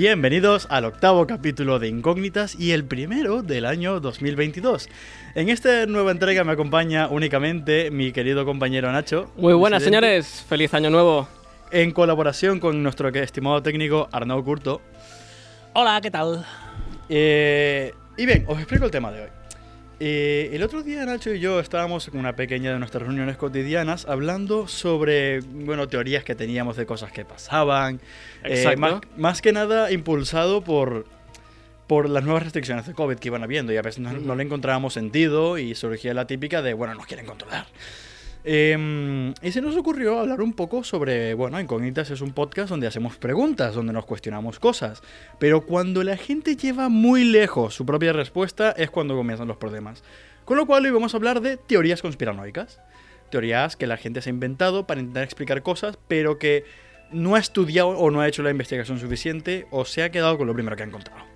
Bienvenidos al octavo capítulo de Incógnitas y el primero del año 2022. En esta nueva entrega me acompaña únicamente mi querido compañero Nacho. Muy buenas, presidente, señores. Feliz año nuevo. En colaboración con nuestro estimado técnico Arnaud Curto. Hola, ¿qué tal? Eh, y bien, os explico el tema de hoy. Eh, el otro día Nacho y yo estábamos en una pequeña de nuestras reuniones cotidianas hablando sobre, bueno, teorías que teníamos de cosas que pasaban. Eh, más que nada impulsado por, por las nuevas restricciones de COVID que iban habiendo y a veces no, no le encontrábamos sentido y surgía la típica de, bueno, nos quieren controlar. Eh, y se nos ocurrió hablar un poco sobre, bueno, Incógnitas es un podcast donde hacemos preguntas, donde nos cuestionamos cosas, pero cuando la gente lleva muy lejos su propia respuesta es cuando comienzan los problemas. Con lo cual hoy vamos a hablar de teorías conspiranoicas. Teorías que la gente se ha inventado para intentar explicar cosas, pero que no ha estudiado o no ha hecho la investigación suficiente o se ha quedado con lo primero que ha encontrado.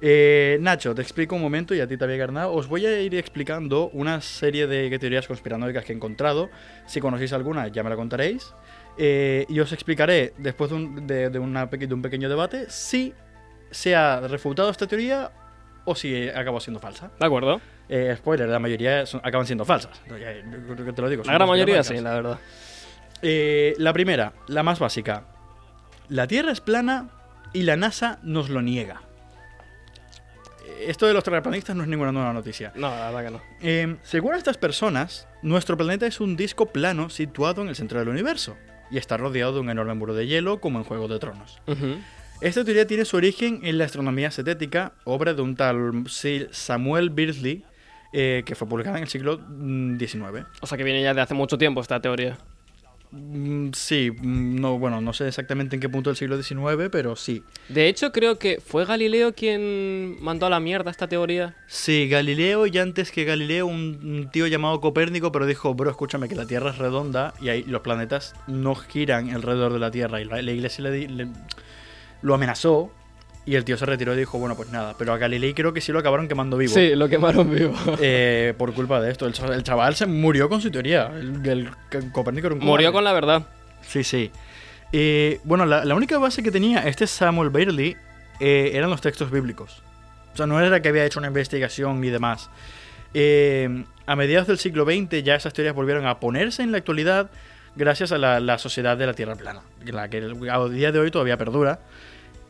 Eh, Nacho, te explico un momento y a ti también, Garnao. Os voy a ir explicando una serie de teorías conspiranoicas que he encontrado. Si conocéis alguna, ya me la contaréis. Eh, y os explicaré, después de un, de- de una peque- de un pequeño debate, si se ha refutado esta teoría o si acabó siendo falsa. ¿De acuerdo? Eh, spoiler, la mayoría son- acaban siendo falsas. Te lo digo. La gran mayoría sí, la verdad. Eh, la primera, la más básica. La Tierra es plana y la NASA nos lo niega. Esto de los terraplanistas no es ninguna nueva noticia. No, la verdad que no. Eh, según estas personas, nuestro planeta es un disco plano situado en el centro del universo y está rodeado de un enorme muro de hielo como en Juego de Tronos. Esta teoría tiene su origen en la astronomía cetética, obra de un tal Samuel Beardsley, eh, que fue publicada en el siglo mm, XIX. O sea que viene ya de hace mucho tiempo esta teoría. Mm, Sí, mm, no, bueno, no sé exactamente en qué punto del siglo XIX, pero sí. De hecho, creo que fue Galileo quien mandó a la mierda esta teoría. Sí, Galileo y antes que Galileo un, tío llamado Copérnico, pero dijo, bro, escúchame que la Tierra es redonda y ahí los planetas no giran alrededor de la Tierra. Y la, la iglesia le- lo amenazó y el tío se retiró y dijo, bueno, pues nada. Pero a Galilei creo que sí lo acabaron quemando vivo. Sí, lo quemaron vivo. Eh, por culpa de esto. El, cha- el chaval se murió con su teoría. El, el Copérnico era un Murió con la verdad. Sí, sí. Eh, bueno, la, la única base que tenía este Samuel Bailey eh, eran los textos bíblicos. O sea, no era que había hecho una investigación ni demás. Eh, a mediados del siglo XX ya esas teorías volvieron a ponerse en la actualidad gracias a la, la sociedad de la Tierra plana, la que a día de hoy todavía perdura.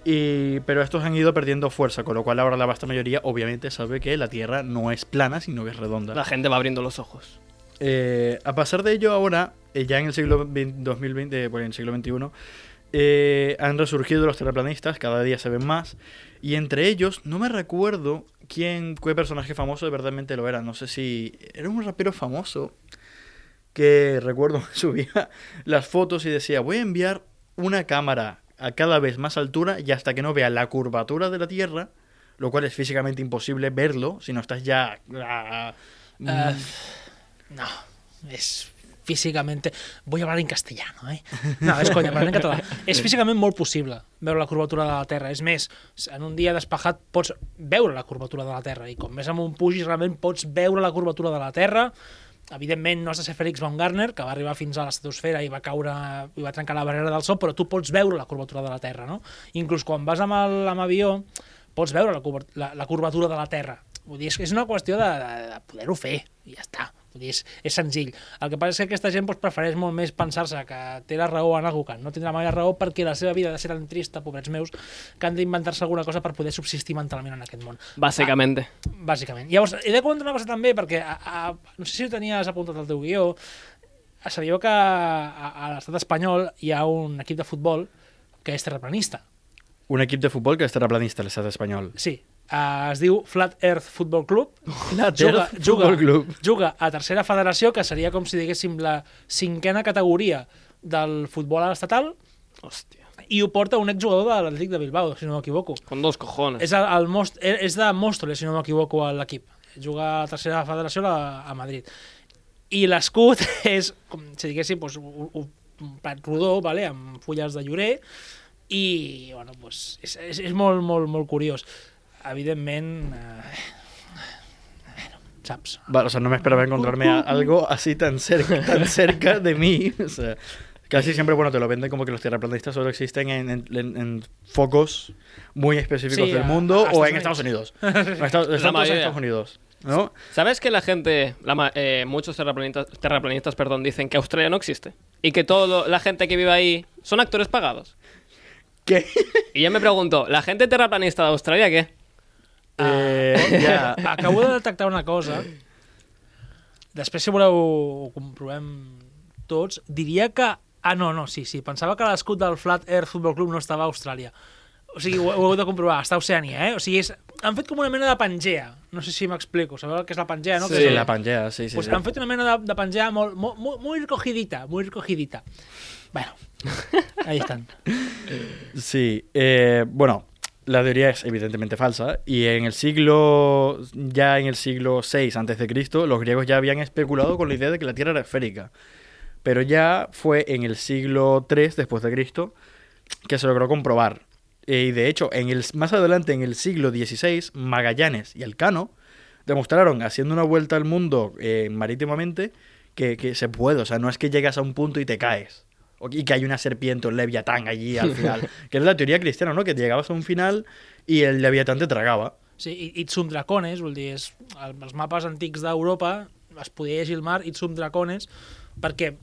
Y, pero estos han ido perdiendo fuerza, con lo cual ahora la vasta mayoría obviamente sabe que la Tierra no es plana, sino que es redonda. La gente va abriendo los ojos. Eh, a pesar de ello, ahora, eh, ya en el siglo XX 2020, bueno, en el siglo XXI, eh, han resurgido los terraplanistas, cada día se ven más, y entre ellos, no me recuerdo quién, qué personaje famoso de verdadmente lo era, no sé si era un rapero famoso que recuerdo que subía las fotos y decía, voy a enviar una cámara a cada vez más altura y hasta que no vea la curvatura de la Tierra, lo cual es físicamente imposible verlo si no estás ya... Eh, no, es físicamente... Voy a hablar en castellano, eh? No, és conya, parlant en català. És físicament molt possible veure la curvatura de la Terra. És més, en un dia despejat pots veure la curvatura de la Terra i com més amunt pugis realment pots veure la curvatura de la Terra evidentment no has de ser Félix Baumgartner, que va arribar fins a l'estratosfera i va caure i va trencar la barrera del Sol, però tu pots veure la curvatura de la Terra, no? Inclús quan vas amb, el, avió, pots veure la, la, la curvatura de la Terra. Vull dir, és, és una qüestió de, de, de poder-ho fer, i ja està. Vull dir, és, és senzill. El que passa és que aquesta gent doncs, prefereix molt més pensar-se que té la raó en algú que no tindrà mai la raó perquè la seva vida ha de ser tan trista, pobrets meus, que han d'inventar-se alguna cosa per poder subsistir mentalment en aquest món. Básicamente. Bàsicament. Llavors, he de comentar una cosa també, perquè a, a, no sé si ho tenies apuntat al teu guió, sabíeu que a, a l'estat espanyol hi ha un equip de futbol que és terraplanista. Un equip de futbol que és terraplanista a l'estat espanyol. Sí, uh, es diu Flat Earth Football Club. Flat juga, Earth juga, Football Club. juga a tercera federació, que seria com si diguéssim la cinquena categoria del futbol estatal, Hòstia. I ho porta un exjugador de l'Atlètic de Bilbao, si no m'equivoco. Con dos cojones. És, el, el most, eh, és de Móstoles, si no m'equivoco, a l'equip. Juga a la tercera federació a, a Madrid. I l'escut és, com si diguéssim, doncs, un, un, un plat rodó, vale? amb fulles de llorer, i bueno, doncs, és, és, és molt, molt, molt curiós. Evidentment, eh, bueno, saps? Vale, o sea, no me esperaba encontrarme a- algo así tan cerca, tan cerca de mí. O sea, casi siempre, bueno, te lo venden como que los tierraplanistas solo existen en, en- en- en focos muy específicos Sí, del mundo a o en Estados Unidos. Estados, están todos en mayoría. Estados Unidos, ¿no? ¿Sabes que la gente, la eh, muchos terraplanistas, terraplanistas perdón, dicen que Australia no existe? Y que toda la gente que vive ahí son actores pagados. ¿Qué? Y yo me pregunto, ¿la gente terraplanista de Australia qué? Eh, ya. Acabo de detectar una cosa. Després, si voleu, ho comprovem tots. Diria que... Ah, no, no, sí, sí. Pensava que l'escut del Flat Earth Football Club no estava a Austràlia. O sigui, ho, ho heu de comprovar. Està a Oceania, eh? O sigui, és... han fet com una mena de Pangea. No sé si m'explico. Sabeu el que és la Pangea, no? Sí, que és la Pangea, sí, sí. pues sí. han fet una mena de, de Pangea molt, molt, molt, muy recogidita, muy recogidita. Bueno, ahí están. Sí, eh, bueno, la teoría es evidentemente falsa y en el siglo, ya en el siglo VI antes de Cristo, los griegos ya habían especulado con la idea de que la Tierra era esférica. Pero ya fue en el siglo III después de Cristo que se logró comprobar. Eh, y de hecho, en el, más adelante, en el siglo XVI, Magallanes y Elcano demostraron, haciendo una vuelta al mundo eh, marítimamente, que, que se puede. O sea, no es que llegas a un punto y te caes. Y que hay una serpiente, un leviatán allí al final. que es la teoría cristiana, ¿no? Que llegabas a un final y el leviatán te tragaba. Sí, i- Itsum Dracones, vol dir, és, el- els mapes antics d'Europa es podia llegir el mar Itsum Dracones perquè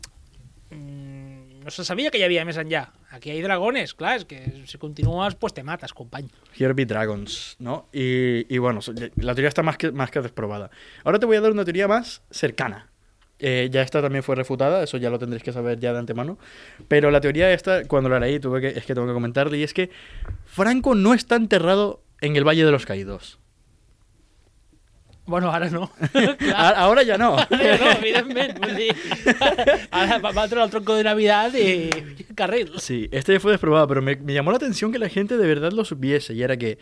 mm, no se sabia que hi havia més enllà. Aquí hi ha dragones, clar, és que si continues, pues te mates, company. Here be dragons, ¿no? Y, y bueno, la teoría está más que, más que desprobada. Ahora te voy a dar una teoría más cercana. Eh, ya esta también fue refutada, eso ya lo tendréis que saber ya de antemano. Pero la teoría esta, cuando la leí, tuve que, es que tengo que comentarle, y es que Franco no está enterrado en el Valle de los Caídos. Bueno, ara no. A- Ahora ya no. Ara no, evidentment. Vull dir, ara va, va treure el tronco de Navidad i carril. Sí, este ya fue desprobado, pero me, me llamó la atención que la gente de verdad lo supiese, y era que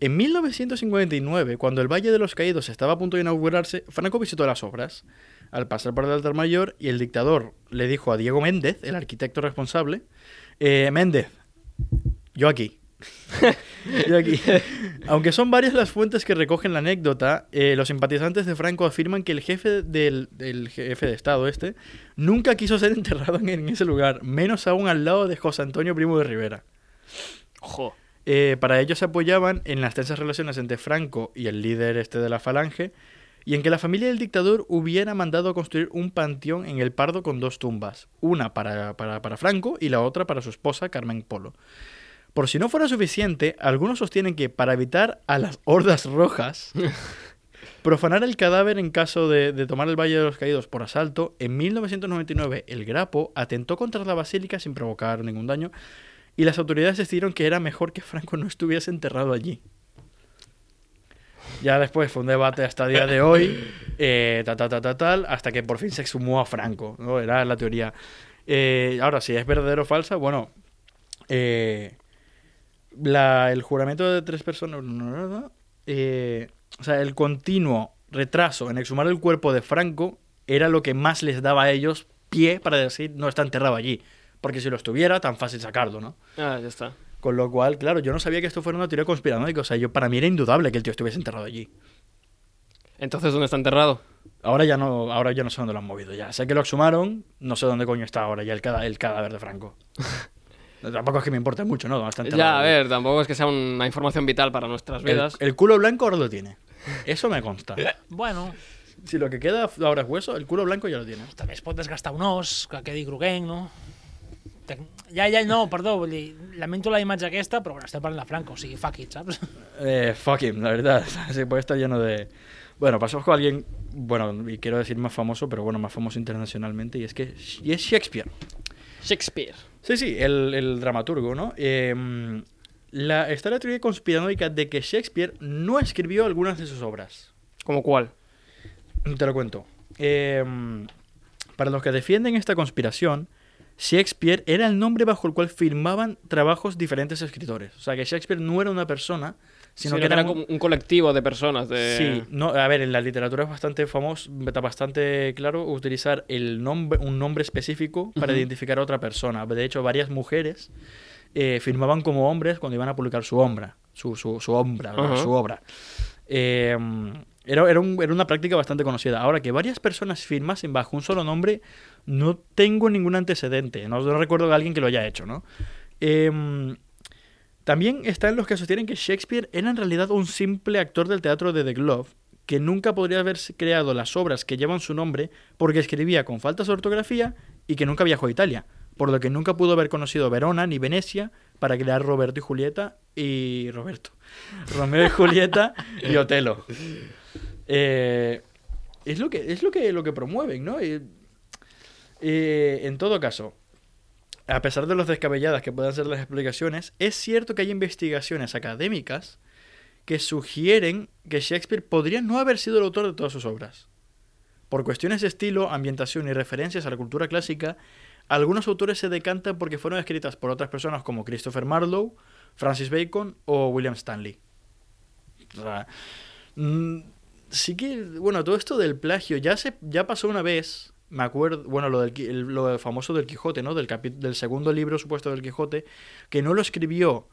en 1959, cuando el Valle de los Caídos estaba a punto de inaugurarse, Franco visitó las obras. Al pasar por el altar mayor, y el dictador le dijo a Diego Méndez, el arquitecto responsable, eh, Méndez, yo aquí. yo aquí. Aunque son varias las fuentes que recogen la anécdota, eh, los simpatizantes de Franco afirman que el jefe del, del jefe de Estado este nunca quiso ser enterrado en, en ese lugar, menos aún al lado de José Antonio Primo de Rivera. Ojo. Eh, para ello se apoyaban en las tensas relaciones entre Franco y el líder este de la falange y en que la familia del dictador hubiera mandado construir un panteón en el Pardo con dos tumbas, una para, para, para Franco y la otra para su esposa Carmen Polo. Por si no fuera suficiente, algunos sostienen que para evitar a las hordas rojas profanar el cadáver en caso de, de tomar el Valle de los Caídos por asalto, en 1999 el Grapo atentó contra la basílica sin provocar ningún daño y las autoridades decidieron que era mejor que Franco no estuviese enterrado allí. Ya después fue un debate hasta el día de hoy, eh, ta, ta, ta, ta, tal, hasta que por fin se exhumó a Franco, ¿no? Era la teoría. Eh, ahora, si es verdadero o falsa, bueno, eh, el juramento de tres personas, o sea, el continuo retraso en exhumar el cuerpo de Franco era lo que más les daba a ellos pie para decir no está enterrado allí. Porque si lo estuviera, tan fácil sacarlo, ¿no? Ah, ya está. Con lo cual, claro, yo no sabía que esto fuera una teoría conspiranoica. O sea, yo, para mí era indudable que el tío estuviese enterrado allí. Entonces, ¿dónde está enterrado? Ahora ya no, ahora ya no sé dónde lo han movido. Ya sé que lo exhumaron, no sé dónde coño está ahora ya el, cada- el cadáver de Franco. Tampoco es que me importe mucho, ¿no? Dónde está enterrado. Ya, a ver, tampoco es que sea una información vital para nuestras El, vidas. el culo blanco ahora lo tiene. Eso me consta. Bueno, Si lo que queda ahora es hueso, el culo blanco ya lo tiene. també es pot desgastar un os, que quedi groguenc, no? Tec- Ja, ja, no, perdó, vull dir, lamento la imatge aquesta, però bueno, estem parlant de Franco, o sigui, fuck it, saps? Eh, fuck him, la verdad. Se puede estar lleno de. Bueno, pasamos con alguien, bueno, y quiero decir más famoso, pero bueno, más famoso internacionalmente, y es que y es Shakespeare. Shakespeare. Sí, sí, el, el dramaturgo, ¿no? Eh, la, está la teoría conspiranoica de que Shakespeare no escribió algunas de sus obras. ¿Como cuál? Te lo cuento. Eh, para los que defienden esta conspiración, Shakespeare era el nombre bajo el cual firmaban trabajos diferentes escritores. O sea, que Shakespeare no era una persona, sino que era, un- como un colectivo de personas. De... Sí, no, a ver, en la literatura es bastante famoso, está bastante claro utilizar el nombre, un nombre específico para identificar a otra persona. De hecho, varias mujeres eh, firmaban como hombres cuando iban a publicar su obra, su, su, su obra, su obra. Eh, era, era, un- era una práctica bastante conocida. Ahora, que varias personas firmasen bajo un solo nombre, no tengo ningún antecedente. No, recuerdo de alguien que lo haya hecho, ¿no? Em, también están los que sostienen que Shakespeare era en realidad un simple actor del teatro de The Glove, que nunca podría haber creado las obras que llevan su nombre porque escribía con faltas de ortografía y que nunca viajó a Italia, por lo que nunca pudo haber conocido Verona ni Venecia para crear Roberto y Julieta y Roberto. Romeo y Julieta y Otelo. Eh, es lo que es lo que lo que promueven, ¿no? Y, eh, en todo caso, a pesar de los descabelladas que puedan ser las explicaciones, es cierto que hay investigaciones académicas que sugieren que Shakespeare podría no haber sido el autor de todas sus obras. Por cuestiones de estilo, ambientación y referencias a la cultura clásica, algunos autores se decantan porque fueron escritas por otras personas como Christopher Marlowe, Francis Bacon o William Stanley. O sea, mm, sí que, bueno, todo esto del plagio ya se ya pasó una vez, me acuerdo, bueno, lo del el- lo famoso del Quijote, ¿no? Del capi- del segundo libro supuesto del Quijote, que no lo escribió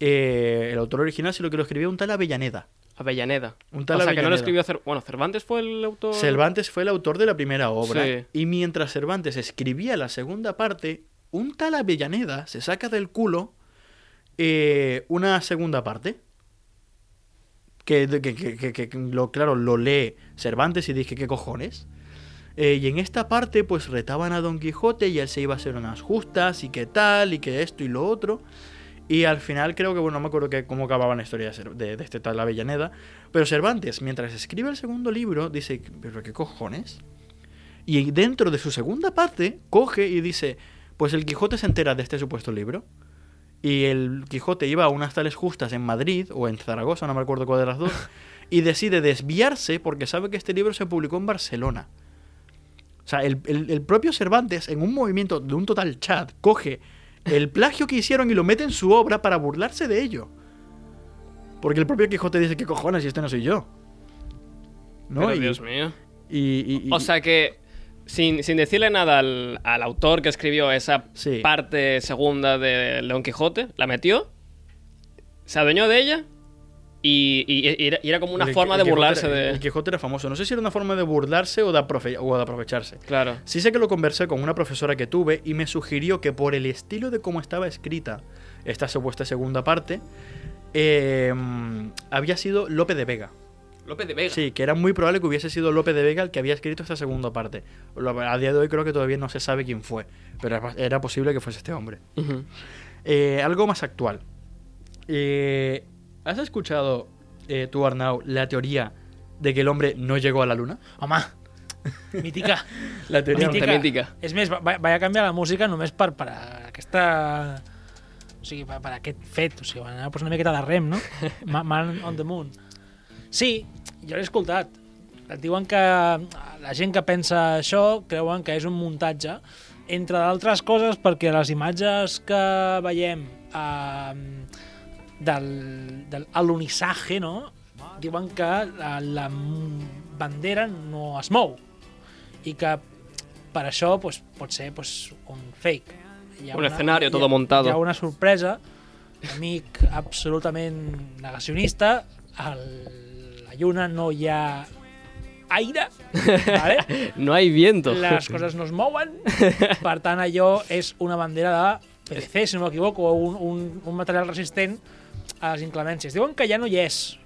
eh, el autor original, sino que lo escribió un tal Avellaneda. Avellaneda. Un tal o sea, que no Avellaneda. lo escribió... Cer- Bueno, Cervantes fue el autor... Cervantes fue el autor de la primera obra Sí. y mientras Cervantes escribía la segunda parte, un tal Avellaneda se saca del culo eh, una segunda parte. Que, lo, claro, lo lee Cervantes y dije, ¿qué cojones? Eh, y en esta parte, pues retaban a Don Quijote y él se iba a hacer unas justas y qué tal, y que esto y lo otro. Y al final creo que, bueno, no me acuerdo que, cómo acababa la historia de, de- de este tal Avellaneda. Pero Cervantes, mientras escribe el segundo libro, dice, ¿pero qué cojones? Y dentro de su segunda parte, coge y dice, pues el Quijote se entera de este supuesto libro. Y el Quijote iba a unas tales justas en Madrid o en Zaragoza, no me acuerdo cuál de las dos, y decide desviarse porque sabe que este libro se publicó en Barcelona. O sea, el, el- el propio Cervantes, en un movimiento de un total chat, coge el plagio que hicieron y lo mete en su obra para burlarse de ello. Porque el propio Quijote dice, ¿qué cojones? Y este no soy yo. ¿No? Pero, y, Dios mío. y- y- y- O sea que, sin, sin decirle nada al, al autor que escribió esa Sí. parte segunda de León Quijote, la metió, se adueñó de ella y, y- y era, y era como una el- forma el de Quijote burlarse era- de... El Quijote era famoso. No sé si era una forma de burlarse o de, aprofe- o de aprovecharse. Claro. Sí sé que lo conversé con una profesora que tuve y me sugirió que por el estilo de cómo estaba escrita esta supuesta segunda parte, eh, había sido Lope de Vega. López de Vega. Sí, que era muy probable que hubiese sido Lope de Vega el que había escrito esta segunda parte. Lo- A día de hoy creo que todavía no se sabe quién fue, pero era- posible que fuese este hombre. Ujú. Eh, algo más actual. Eh, ¿Has escuchado eh, tú, Arnau, la teoría de que el hombre no llegó a la luna? Home, mítica. La teoría Mítica. mítica. És més, va, vaig a canviar la música només per, per aquesta... O sigui, per, per aquest fet. O sigui, van anar a posar una miqueta de rem, no? Ma- Man on the moon. Sí, jo l'he escoltat. Et diuen que la gent que pensa això creuen que és un muntatge, entre d'altres coses perquè les imatges que veiem eh, del, del alunizaje, no? diuen que la, la bandera no es mou i que per això pues, pot ser pues, un fake. Hi Un escenario todo montado. Hi ha una sorpresa, amic absolutament negacionista, a la lluna no hi ha aire, vale? No hay viento. les coses no es mouen, per tant allò és una bandera de PVC, si no m'equivoco, un, un, un material resistent a les inclemències. Diuen que ja no hi és.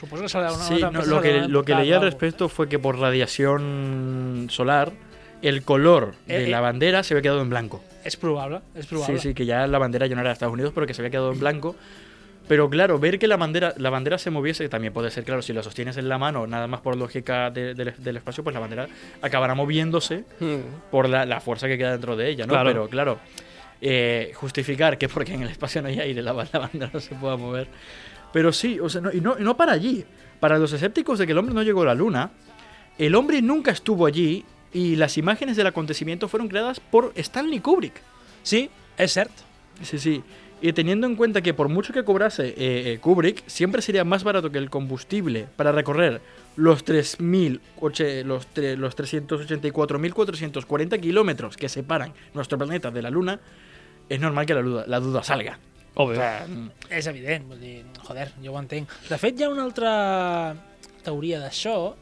Suposo que una Sí, una- no, una- lo que, una- lo que una- leí al respecto fue que por radiación solar, el color de Eh, eh. la bandera se había quedado en blanco. És probable, és probable. Sí, sí, que ya la bandera ya no era de Estados Unidos, pero que se había quedado en blanco. Pero claro, ver que la bandera, la bandera se moviese también puede ser, claro, si la sostienes en la mano, nada más por lógica de- del- del espacio, pues la bandera acabará moviéndose Mm. por la, la fuerza que queda dentro de ella, ¿no? Claro. Pero claro, eh, justificar que porque en el espacio no hay aire la, la bandera no se pueda mover. Pero sí, o sea, no, y, no, y no para allí. Para los escépticos de que el hombre no llegó a la luna, el hombre nunca estuvo allí y las imágenes del acontecimiento fueron creadas por Stanley Kubrick. Sí, és cert. Sí, sí. Y teniendo en cuenta que por mucho que cobrase eh, eh, Kubrick, siempre sería más barato que el combustible para recorrer los 3.000, oche- los, los 384.440 kilómetros que separan nuestro planeta de la Luna, es normal que la duda, la duda salga. Obvio. O sea, mm, És evident, vull dir, joder, jo ho entenc. De fet, hi ha una altra teoria d'això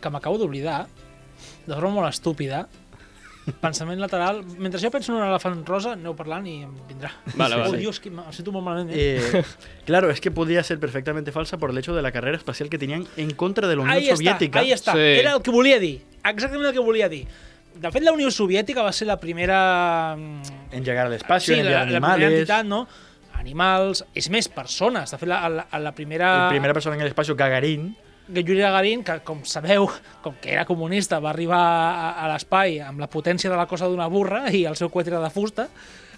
que m'acabo d'oblidar, de forma molt estúpida. Pensament lateral. Mentre jo penso en un elefant rosa, aneu parlant i em vindrà. Vale, oh, vale. Dios, que em sento molt malament. Eh? eh, claro, es que podía ser perfectamente falsa por el hecho de la carrera espacial que tenían en contra de la Unión Ahí Soviética. ahí està. Sí. Era el que volia dir. Exactament el que volia dir. De fet, la Unió Soviètica va ser la primera... mm, En llegar al espacio, sí, en la, enviar la primera animales. entitat, no? Animals, és més, persones. De fet, la, la, la primera... La primera persona en el espacio, Gagarin. Yuri Gagarin, que com sabeu, com que era comunista, va arribar a, a l'espai amb la potència de la cosa d'una burra i el seu coet era de fusta,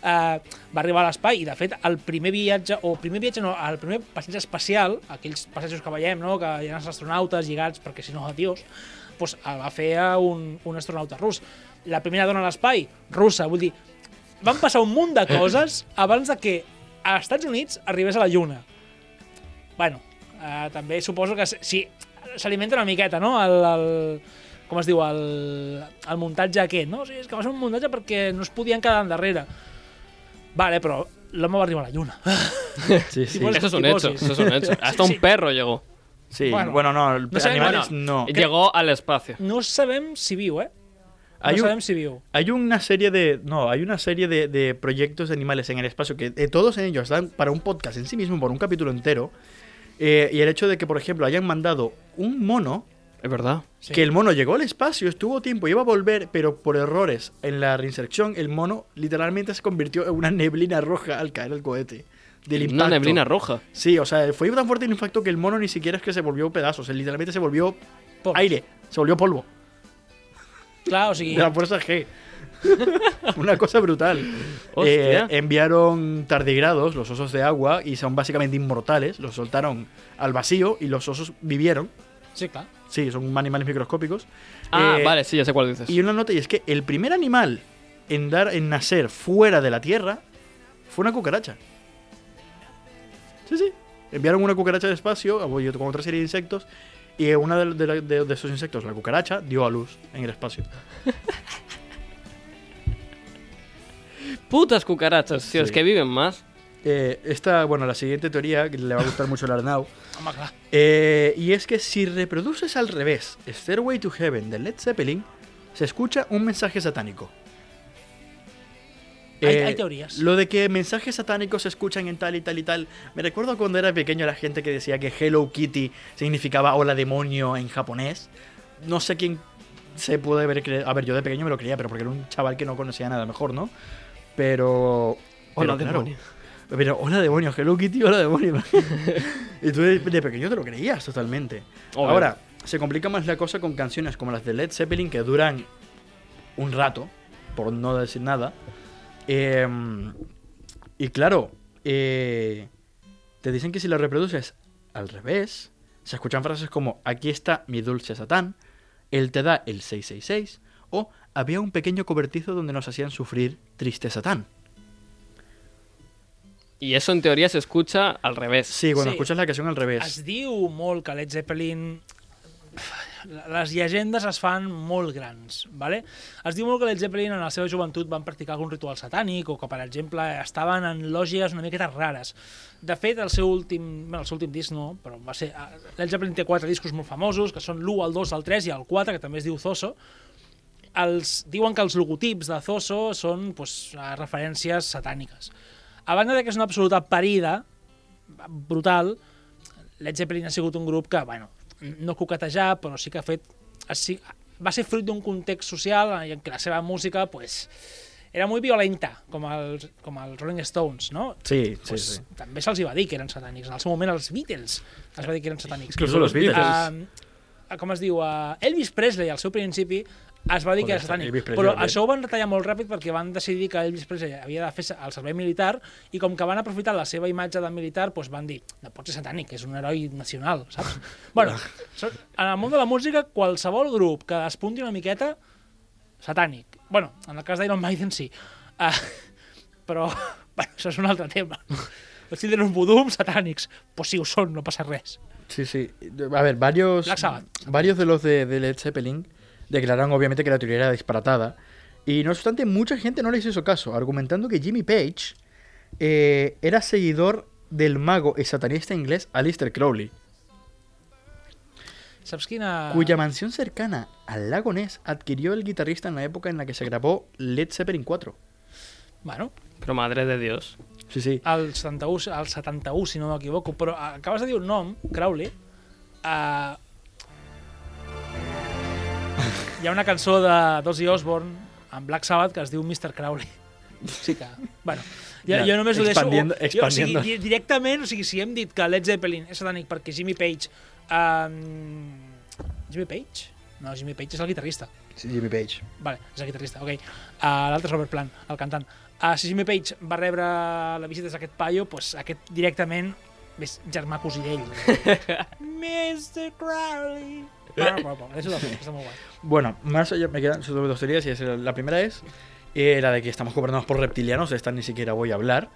eh, va arribar a l'espai i, de fet, el primer viatge, o primer viatge no, el primer passeig espacial, aquells passejos que veiem, no?, que hi ha els astronautes lligats perquè si no, adiós, doncs el va fer un, un astronauta rus. La primera dona a l'espai, russa, vull dir, van passar un munt de coses abans de que a Estats Units arribés a la Lluna. Bueno, eh, també suposo que s- sí, s'alimenta una miqueta, no? El, el, com es diu, el, el muntatge aquest, no? O sigui, és que va ser un muntatge perquè no es podien quedar endarrere. Vale, però l'home va arribar a la lluna. Sí, sí. Eso es un hecho, sí. eso es un hecho. Hasta Sí. un perro llegó. Sí, Bueno, bueno, no, no sé, animales Bueno, no. Llegó al espacio. No sabem si viu, eh? No Hay un- si viu. Hay una serie de. No, hay una serie de, de proyectos de animales en el espacio que eh, todos ellos dan para un podcast en sí mismo, por un capítulo entero. Eh, y el hecho de que, por ejemplo, hayan mandado un mono, Es verdad. Sí. que el mono llegó al espacio, estuvo tiempo, iba a volver, pero por errores en la reinserción, el mono literalmente se convirtió en una neblina roja al caer el cohete. Del impacto. Una neblina roja. Sí, o sea, fue tan fuerte el impacto que el mono ni siquiera es que se volvió pedazos, él literalmente se volvió aire, se volvió polvo. Clar, o sigui... De la fuerza G. Una cosa brutal. Eh, enviaron tardigrados, los osos de agua, y son básicamente inmortales. Los soltaron al vacío y los osos vivieron. Sí, clar. Sí, son animales microscópicos. Ah, Eh, vale, sí, ya sé cuál dices. Y una nota, y es que el primer animal en dar en nacer fuera de la Tierra fue una cucaracha. Sí, sí. Enviaron una cucaracha de espacio con otra serie de insectos. Y una de, de- de esos insectos, la cucaracha, dio a luz en el espacio. Putas cucarachas, tío, Sí. es que viven más. Eh, esta, bueno, la siguiente teoría, que le va a gustar mucho al Arnau. Eh, y es que si reproduces al revés Stairway to Heaven de Led Zeppelin, se escucha un mensaje satánico. Hay- Eh, hay teorías. Lo de que mensajes satánicos se escuchan en tal y tal y tal. Me recuerdo cuando era pequeño la gente que decía que Hello Kitty significaba hola demonio en japonés. No sé quién se puede haber creído. A ver, yo de pequeño me lo creía, pero porque era un chaval que no conocía nada mejor, ¿no? Pero. Hola, pero claro, demonio. pero, hola demonio, Hello Kitty, hola demonio. y tú de, de pequeño te lo creías totalmente. Obvio. Ahora, se complica más la cosa con canciones como las de Led Zeppelin que duran un rato, por no decir nada. Eh, y claro, eh, te dicen que si lo reproduces al revés, se escuchan frases como aquí está mi dulce Satán, él te da el 666 o había un pequeño cobertizo donde nos hacían sufrir triste Satán. Y eso en teoría se escucha al revés. Sí, cuando Sí. escuchas la canción al revés. Es diu molt que Led Zeppelin les llegendes es fan molt grans, vale? Es diu molt que Led Zeppelin en la seva joventut van practicar algun ritual satànic o que, per exemple, estaven en lògies una miqueta rares. De fet, el seu últim, bueno, el seu últim disc no, però va ser... eh, Led Zeppelin té quatre discos molt famosos, que són l'1, el 2, el 3 i el 4, que també es diu Zoso. Els, diuen que els logotips de Zoso són pues, eh, referències satàniques. A banda de que és una absoluta parida, brutal, Led Zeppelin ha sigut un grup que, bueno, no coquetejar, però sí que ha fet... ha Va ser fruit d'un context social en què la seva música, pues, era molt violenta, com els, com els Rolling Stones, no? Sí, sí, pues, sí. També se'ls va dir que eren satànics. En el seu moment, els Beatles es va dir que eren satànics. Incluso los Beatles. Uh, com es diu? Uh, Elvis Presley, al seu principi, es va dir que era satànic. Però bien. això ho van retallar molt ràpid perquè van decidir que Elvis Presley havia de fer el servei militar i com que van aprofitar la seva imatge de militar, doncs van dir, no pot ser satànic, és un heroi nacional, saps? bueno, en el món de la música, qualsevol grup que despunti una miqueta satànic. bueno, en el cas d'Iron Maiden sí. Uh, però, bueno, això és un altre tema. Els Children Voodoo satànics. Pues sí ho són, no passa res. Sí, sí. A ver, varios, varios de los de, de Led Zeppelin declararon obviamente que la teoría era disparatada. Y no obstante, mucha gente no les hizo caso, argumentando que Jimmy Page eh, era seguidor del mago y satanista inglés Aleister Crowley, Saps quina... cuya mansión cercana al lago Ness adquirió el guitarrista en la época en la que se grabó Led Zeppelin 4. Bueno, Pero madre de Dios. Sí, sí. al 71, al 71 si no m'equivoco, però acabes de dir un nom, Crowley. Uh, hi ha una cançó de Dozzy Osbourne amb Black Sabbath que es diu Mr. Crowley. Sí que... Bueno, jo, Ja, jo només ho deixo... expandiendo- jo, o sigui, directament, o sigui, si hem dit que Led Zeppelin és satànic perquè Jimmy Page... Um, Jimmy Page? No, Jimmy Page és el guitarrista. Sí, Jimmy Page. Vale, és el guitarrista, ok. Uh, L'altre és Robert Plant, el cantant. Uh, si Jimmy Page va rebre la visita d'aquest paio, pues aquest directament és germà cosí d'ell. Mr. Crowley. Bueno, eso también, está muy guay. Bueno, más allá me quedan solo dos teorías y es la primera es eh, la de que estamos gobernados por reptilianos, de esta ni siquiera voy a hablar,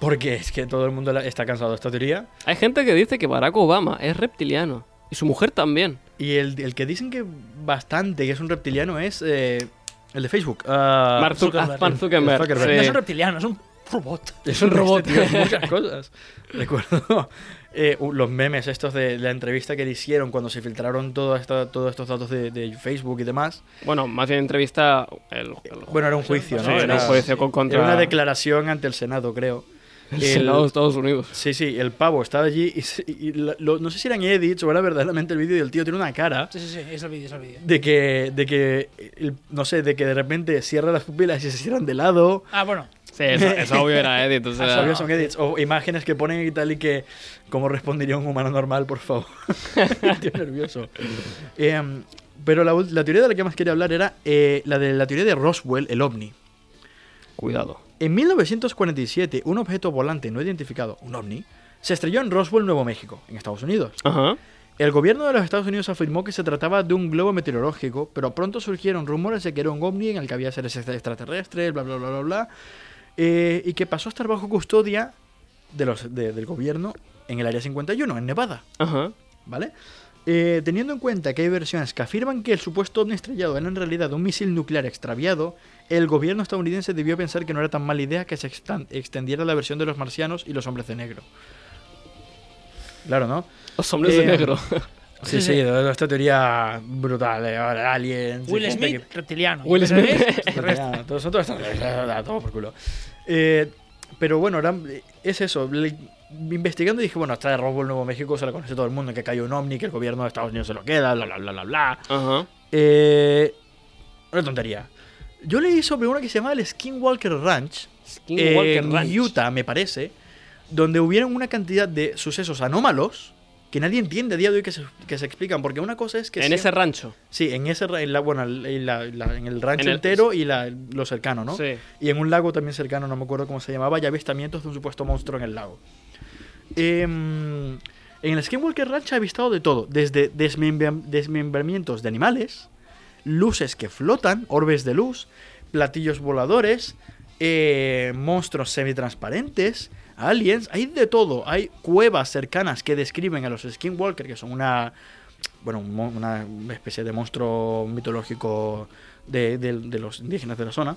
porque es que todo el mundo está cansado de esta teoría. Hay gente que dice que Barack Obama es reptiliano. Y su mujer también. Y el, el que dicen que bastante que es un reptiliano es eh, el de Facebook. ah, Mark, Zuc- Zuckerberg. Mark Zuckerberg. Zuckerberg. sí. No és un reptiliano, és un robot. Es un robot, tío, es muchas cosas. Recuerdo eh, los memes estos de la entrevista que le hicieron cuando se filtraron todo esta- todos estos datos de, de Facebook y demás. Bueno, más bien entrevista. El, el- Bueno, era un juicio, Sí, ¿no? era un juicio con- contra- era una declaración ante el Senado, creo. el El- Senado de Estados Unidos. Sí, sí, el pavo estaba allí y, y la- lo- no sé si eran edits o era verdaderamente el vídeo y el tío tiene una cara Sí, sí, sí, és el vídeo, és el vídeo. de que, de que, el- no sé, de que de repente cierra las pupilas y se cierran de lado. Ah, bueno, Sí, eso, eso obvio era Edith. O sea, Obvio son edits. O imágenes que ponen y tal y que, ¿cómo respondería un humano normal, por favor? Estoy nervioso. Em, pero la, la teoría de la que más quería hablar era eh, la de la teoría de Roswell, el ovni. Cuidado. En 1947, un objeto volante no identificado, un ovni, se estrelló en Roswell, Nuevo México, en Estados Unidos. Ajá. El gobierno de los Estados Unidos afirmó que se trataba de un globo meteorológico, pero pronto surgieron rumores de que era un ovni en el que había seres extraterrestres, bla, bla, bla, bla, bla, eh, y que pasó a estar bajo custodia de los, de- del gobierno en el Área 51, en Nevada, Ajá. ¿vale? Eh, teniendo en cuenta que hay versiones que afirman que el supuesto ovni estrellado era en realidad un misil nuclear extraviado, el gobierno estadounidense debió pensar que no era tan mala idea que se extendiera la versión de los marcianos y los hombres de negro. Claro, ¿no? Los hombres de Eh, negro. Sí, sí, de esta teoría brutal, eh, aliens. Will Smith, reptiliano. Will Smith. que- Ya, todos todos estos- todo por culo. Eh, pero bueno, era- es eso. le- investigando dije, bueno, esta de Roswell, Nuevo México, se la conoce todo el mundo, que cayó un ovni, que el gobierno de Estados Unidos se lo queda, bla, bla, bla, bla, bla. Ajá. Eh, una tontería. Yo leí sobre una que se llama el Skinwalker Ranch, Skinwalker en Ranch. Utah, me parece, donde hubieron una cantidad de sucesos anómalos que nadie entiende a día de hoy que se, que se explican. Porque una cosa es que... En siempre- ese rancho. Sí, en ese en la, bueno, en, la- la- en el rancho En el- entero y la- lo cercano, ¿no? Sí. Y en un lago también cercano, no me acuerdo cómo se llamaba, y avistamientos de un supuesto monstruo en el lago. Em, en el Skinwalker Ranch ha avistado de todo, desde desmembra- desmembramientos de animales, luces que flotan, orbes de luz, platillos voladores, eh, monstruos semitransparentes, aliens, hay de todo. Hay cuevas cercanas que describen a los Skinwalker, que son una, bueno, una especie de monstruo mitológico de, los indígenas de la zona.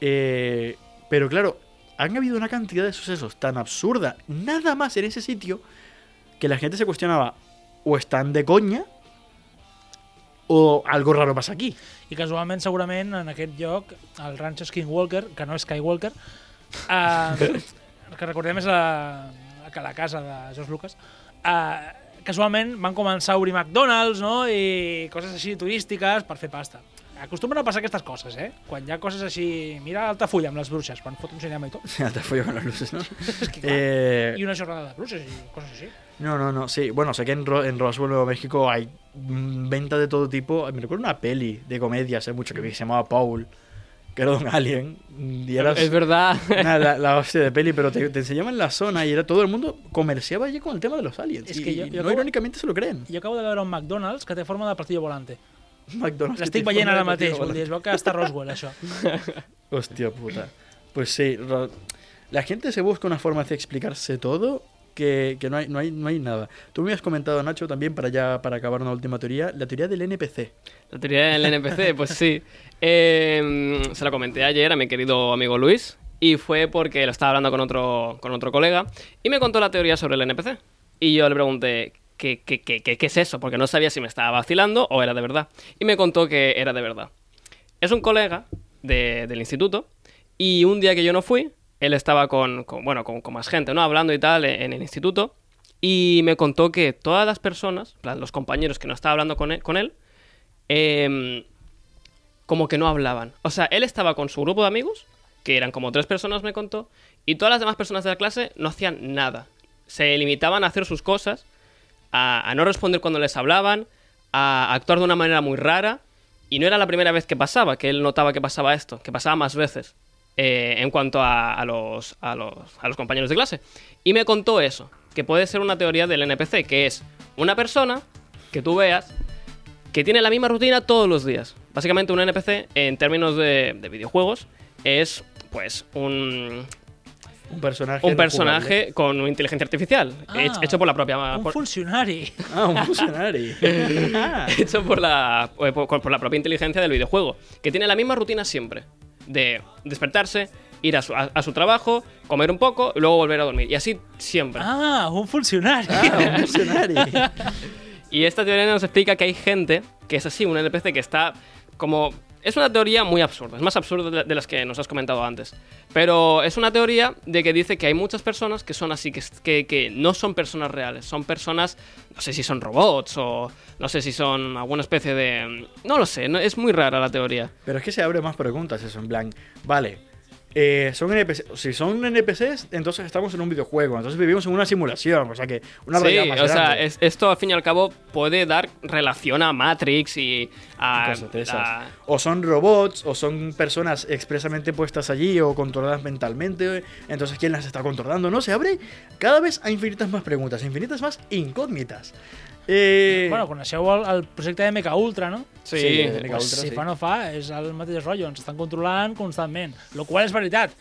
Eh, pero claro, han habido una cantidad de sucesos tan absurda, nada más en ese sitio, que la gente se cuestionaba, o están de coña, o algo raro pasa aquí. I casualment, segurament, en aquest lloc, el rancho Skinwalker, que no és Skywalker, eh, que recordem és la, la, la casa de George Lucas, eh, casualment van començar a obrir McDonald's no? i coses així turístiques per fer pasta. Acostumen a passar aquestes coses, eh? Quan hi ha coses així... Mira Altafulla amb les bruixes, quan fot un cinema i tot. Te follo con las luces, ¿no? És que, clar, Eh, I una jornada de bruixes i coses així. No, no, no, sí. Bueno, sé que en, Ro- en Roswell, Nuevo México, hay mm, venta de todo tipo. Me recuerdo una peli de comedia hace mucho que vi que se llamaba Paul, que era un alien. Y era Es verdad. una- la, la hostia de peli, pero te, te enseñaban la zona y era todo el mundo comerciaba allí con el tema de los aliens. Es que yo- y yo no acabo- irónicamente se lo creen. Jo acabo de veure un McDonald's que té forma de platillo volante. McDonald's. L'estic veient ara de mateix, dir, es veu que està Roswell, això. Hostia puta. Pues sí, la gente se busca una forma de explicarse todo que, que no, hay, no, hay, no hay nada. Tú me has comentado, Nacho, también para ya para acabar una última teoría, la teoría del NPC. La teoría del NPC, pues sí. Eh, se la comenté ayer a mi querido amigo Luis y fue porque lo estaba hablando con otro, con otro colega y me contó la teoría sobre el NPC. Y yo le pregunté, ¿qué, qué, qué, qué, qué es eso? Porque no sabía si me estaba vacilando o era de verdad. Y me contó que era de verdad. Es un colega de- del instituto y un día que yo no fui, él estaba con, bueno, con, más gente, ¿no? Hablando y tal en, el instituto y me contó que todas las personas, los compañeros que no estaba hablando con él, con él em, como que no hablaban. O sea, él estaba con su grupo de amigos, que eran como tres personas, me contó, y todas las demás personas de la clase no hacían nada. Se limitaban a hacer sus cosas, a, a no responder cuando les hablaban, a actuar de una manera muy rara, y no era la primera vez que pasaba, que él notaba que pasaba esto, que pasaba más veces. Eh, en cuanto a, a los, a, los, a los compañeros de clase. Y me contó eso, que puede ser una teoría del NPC, que es una persona que tú veas que tiene la misma rutina todos los días. Básicamente un NPC, en términos de, de videojuegos, es pues un, Un personaje. un personaje con una inteligencia artificial, Ah, hecho- por la propia... Un por- funcionari. jugable. Ah, un funcionario. Hecho por la, eh, por, por la propia inteligencia del videojuego, que tiene la misma rutina siempre, de despertarse, ir a su, a- a su trabajo, comer un poco y luego volver a dormir. Y así siempre. Ah, un funcionari. Ah, un funcionario. Y esta teoría nos explica que hay gente que es así, un NPC que está como... Es una teoría muy absurda, es más absurda de las que nos has comentado antes. Pero es una teoría de que dice que hay muchas personas que son así, que, que, que no son personas reales, son personas, no sé si son robots o no sé si son alguna especie de... No lo sé, no- es muy rara la teoría. Pero es que se abre más preguntas eso, en plan, vale, eh, son NPCs, si son NPCs, entonces estamos en un videojuego, entonces vivimos en una simulación, o sea que una sí, realidad más o sea, es- esto al fin y al cabo puede dar relación a Matrix y a... A- O son robots, o son personas expresamente puestas allí o controladas mentalmente. Entonces, ¿quién las está controlando? No, se abre cada vez a infinitas más preguntas, infinitas más incógnitas. Eh, Bueno, coneixeu el, el projecte de Mecha Ultra, no? Sí, Sí, Mecha Pues, Ultra, si sí. fa no fa, és el mateix rotllo, ens estan controlant constantment. Lo qual és veritat.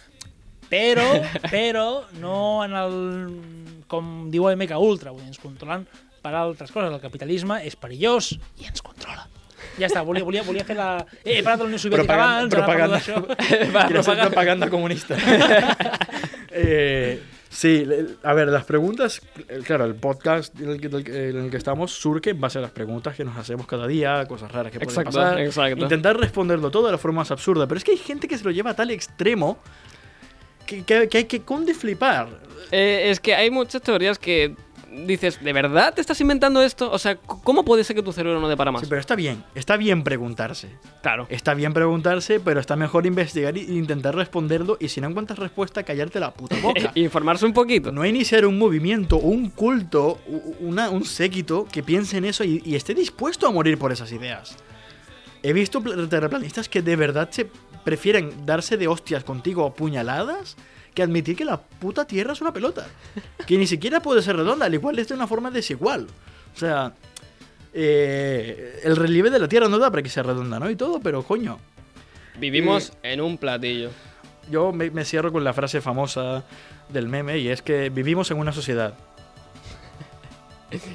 Però, però, no en el... com diu el Mecha Ultra, vull dir, ens controlen per altres coses. El capitalisme és perillós i ens controla. Ja està, volia, volia, volia fer la... Eh, he parlat de la Unió Soviètica abans, ara parlo d'això. Quiero hacer propaganda comunista. Eh, sí, a ver, las preguntas, claro, el podcast en el, que, en el que estamos surge en base a las preguntas que nos hacemos cada día, cosas raras que pueden Exacto, pasar. exacto. Intentar responderlo todo de la forma más absurda, pero es que hay gente que se lo lleva a tal extremo que, que- que hay que conde flipar. Eh, es que hay muchas teorías que dices, ¿de verdad te estás inventando esto? O sea, ¿cómo puede ser que tu cerebro no dé para más? Sí, pero está bien, está bien preguntarse. Claro. Está bien preguntarse, pero está mejor investigar e intentar responderlo y si no encuentras respuesta, callarte la puta boca. Informarse un poquito. No iniciar un movimiento, un culto, una- un séquito que piense en eso y, y esté dispuesto a morir por esas ideas. He visto pl- terraplanistas que de verdad se prefieren darse de hostias contigo a puñaladas que admitir que la puta Tierra es una pelota. Que ni siquiera puede ser redonda, al igual es de una forma desigual. O sea, eh, el relieve de la Tierra no da para que sea redonda, ¿no? Y todo, pero coño. Vivimos en un platillo. Yo me, me cierro con la frase famosa del meme y es que vivimos en una sociedad.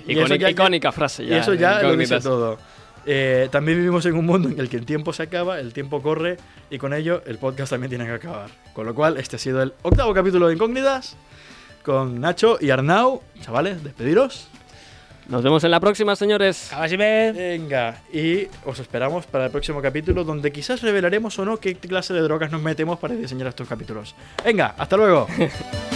Y Icónica, ya- icónica frase Y ya. eso de ya lo dice todo. Eh, también vivimos en un mundo en el que el tiempo se acaba, el tiempo corre y con ello el podcast también tiene que acabar. Con lo cual, este ha sido el octavo capítulo de Incógnitas con Nacho y Arnau. Chavales, despediros. Nos vemos en la próxima, señores. Venga, y os esperamos para el próximo capítulo donde quizás revelaremos o no qué clase de drogas nos metemos para diseñar estos capítulos. Venga, hasta luego.